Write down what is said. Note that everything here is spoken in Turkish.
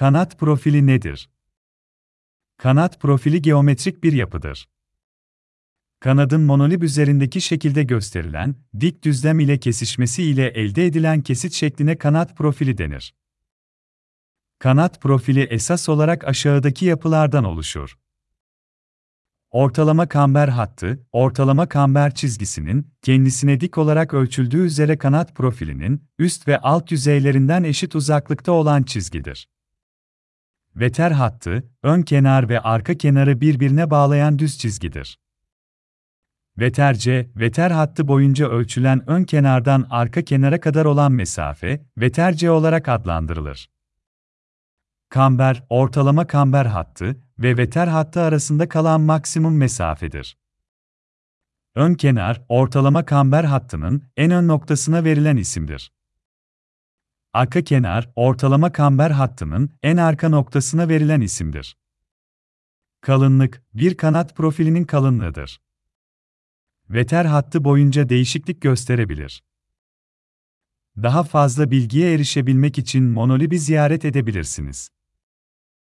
Kanat profili nedir? Kanat profili geometrik bir yapıdır. Kanadın monolib üzerindeki şekilde gösterilen, dik düzlem ile kesişmesi ile elde edilen kesit şekline kanat profili denir. Kanat profili esas olarak aşağıdaki yapılardan oluşur. Ortalama kamber hattı, ortalama kamber çizgisinin, kendisine dik olarak ölçüldüğü üzere kanat profilinin, üst ve alt yüzeylerinden eşit uzaklıkta olan çizgidir. Veter hattı, ön kenar ve arka kenarı birbirine bağlayan düz çizgidir. Veterce, veter hattı boyunca ölçülen ön kenardan arka kenara kadar olan mesafe, veterce olarak adlandırılır. Kamber, ortalama kamber hattı ve veter hattı arasında kalan maksimum mesafedir. Ön kenar, ortalama kamber hattının en ön noktasına verilen isimdir. Arka kenar, ortalama kamber hattının en arka noktasına verilen isimdir. Kalınlık, bir kanat profilinin kalınlığıdır. Veter hattı boyunca değişiklik gösterebilir. Daha fazla bilgiye erişebilmek için Monolib'i ziyaret edebilirsiniz.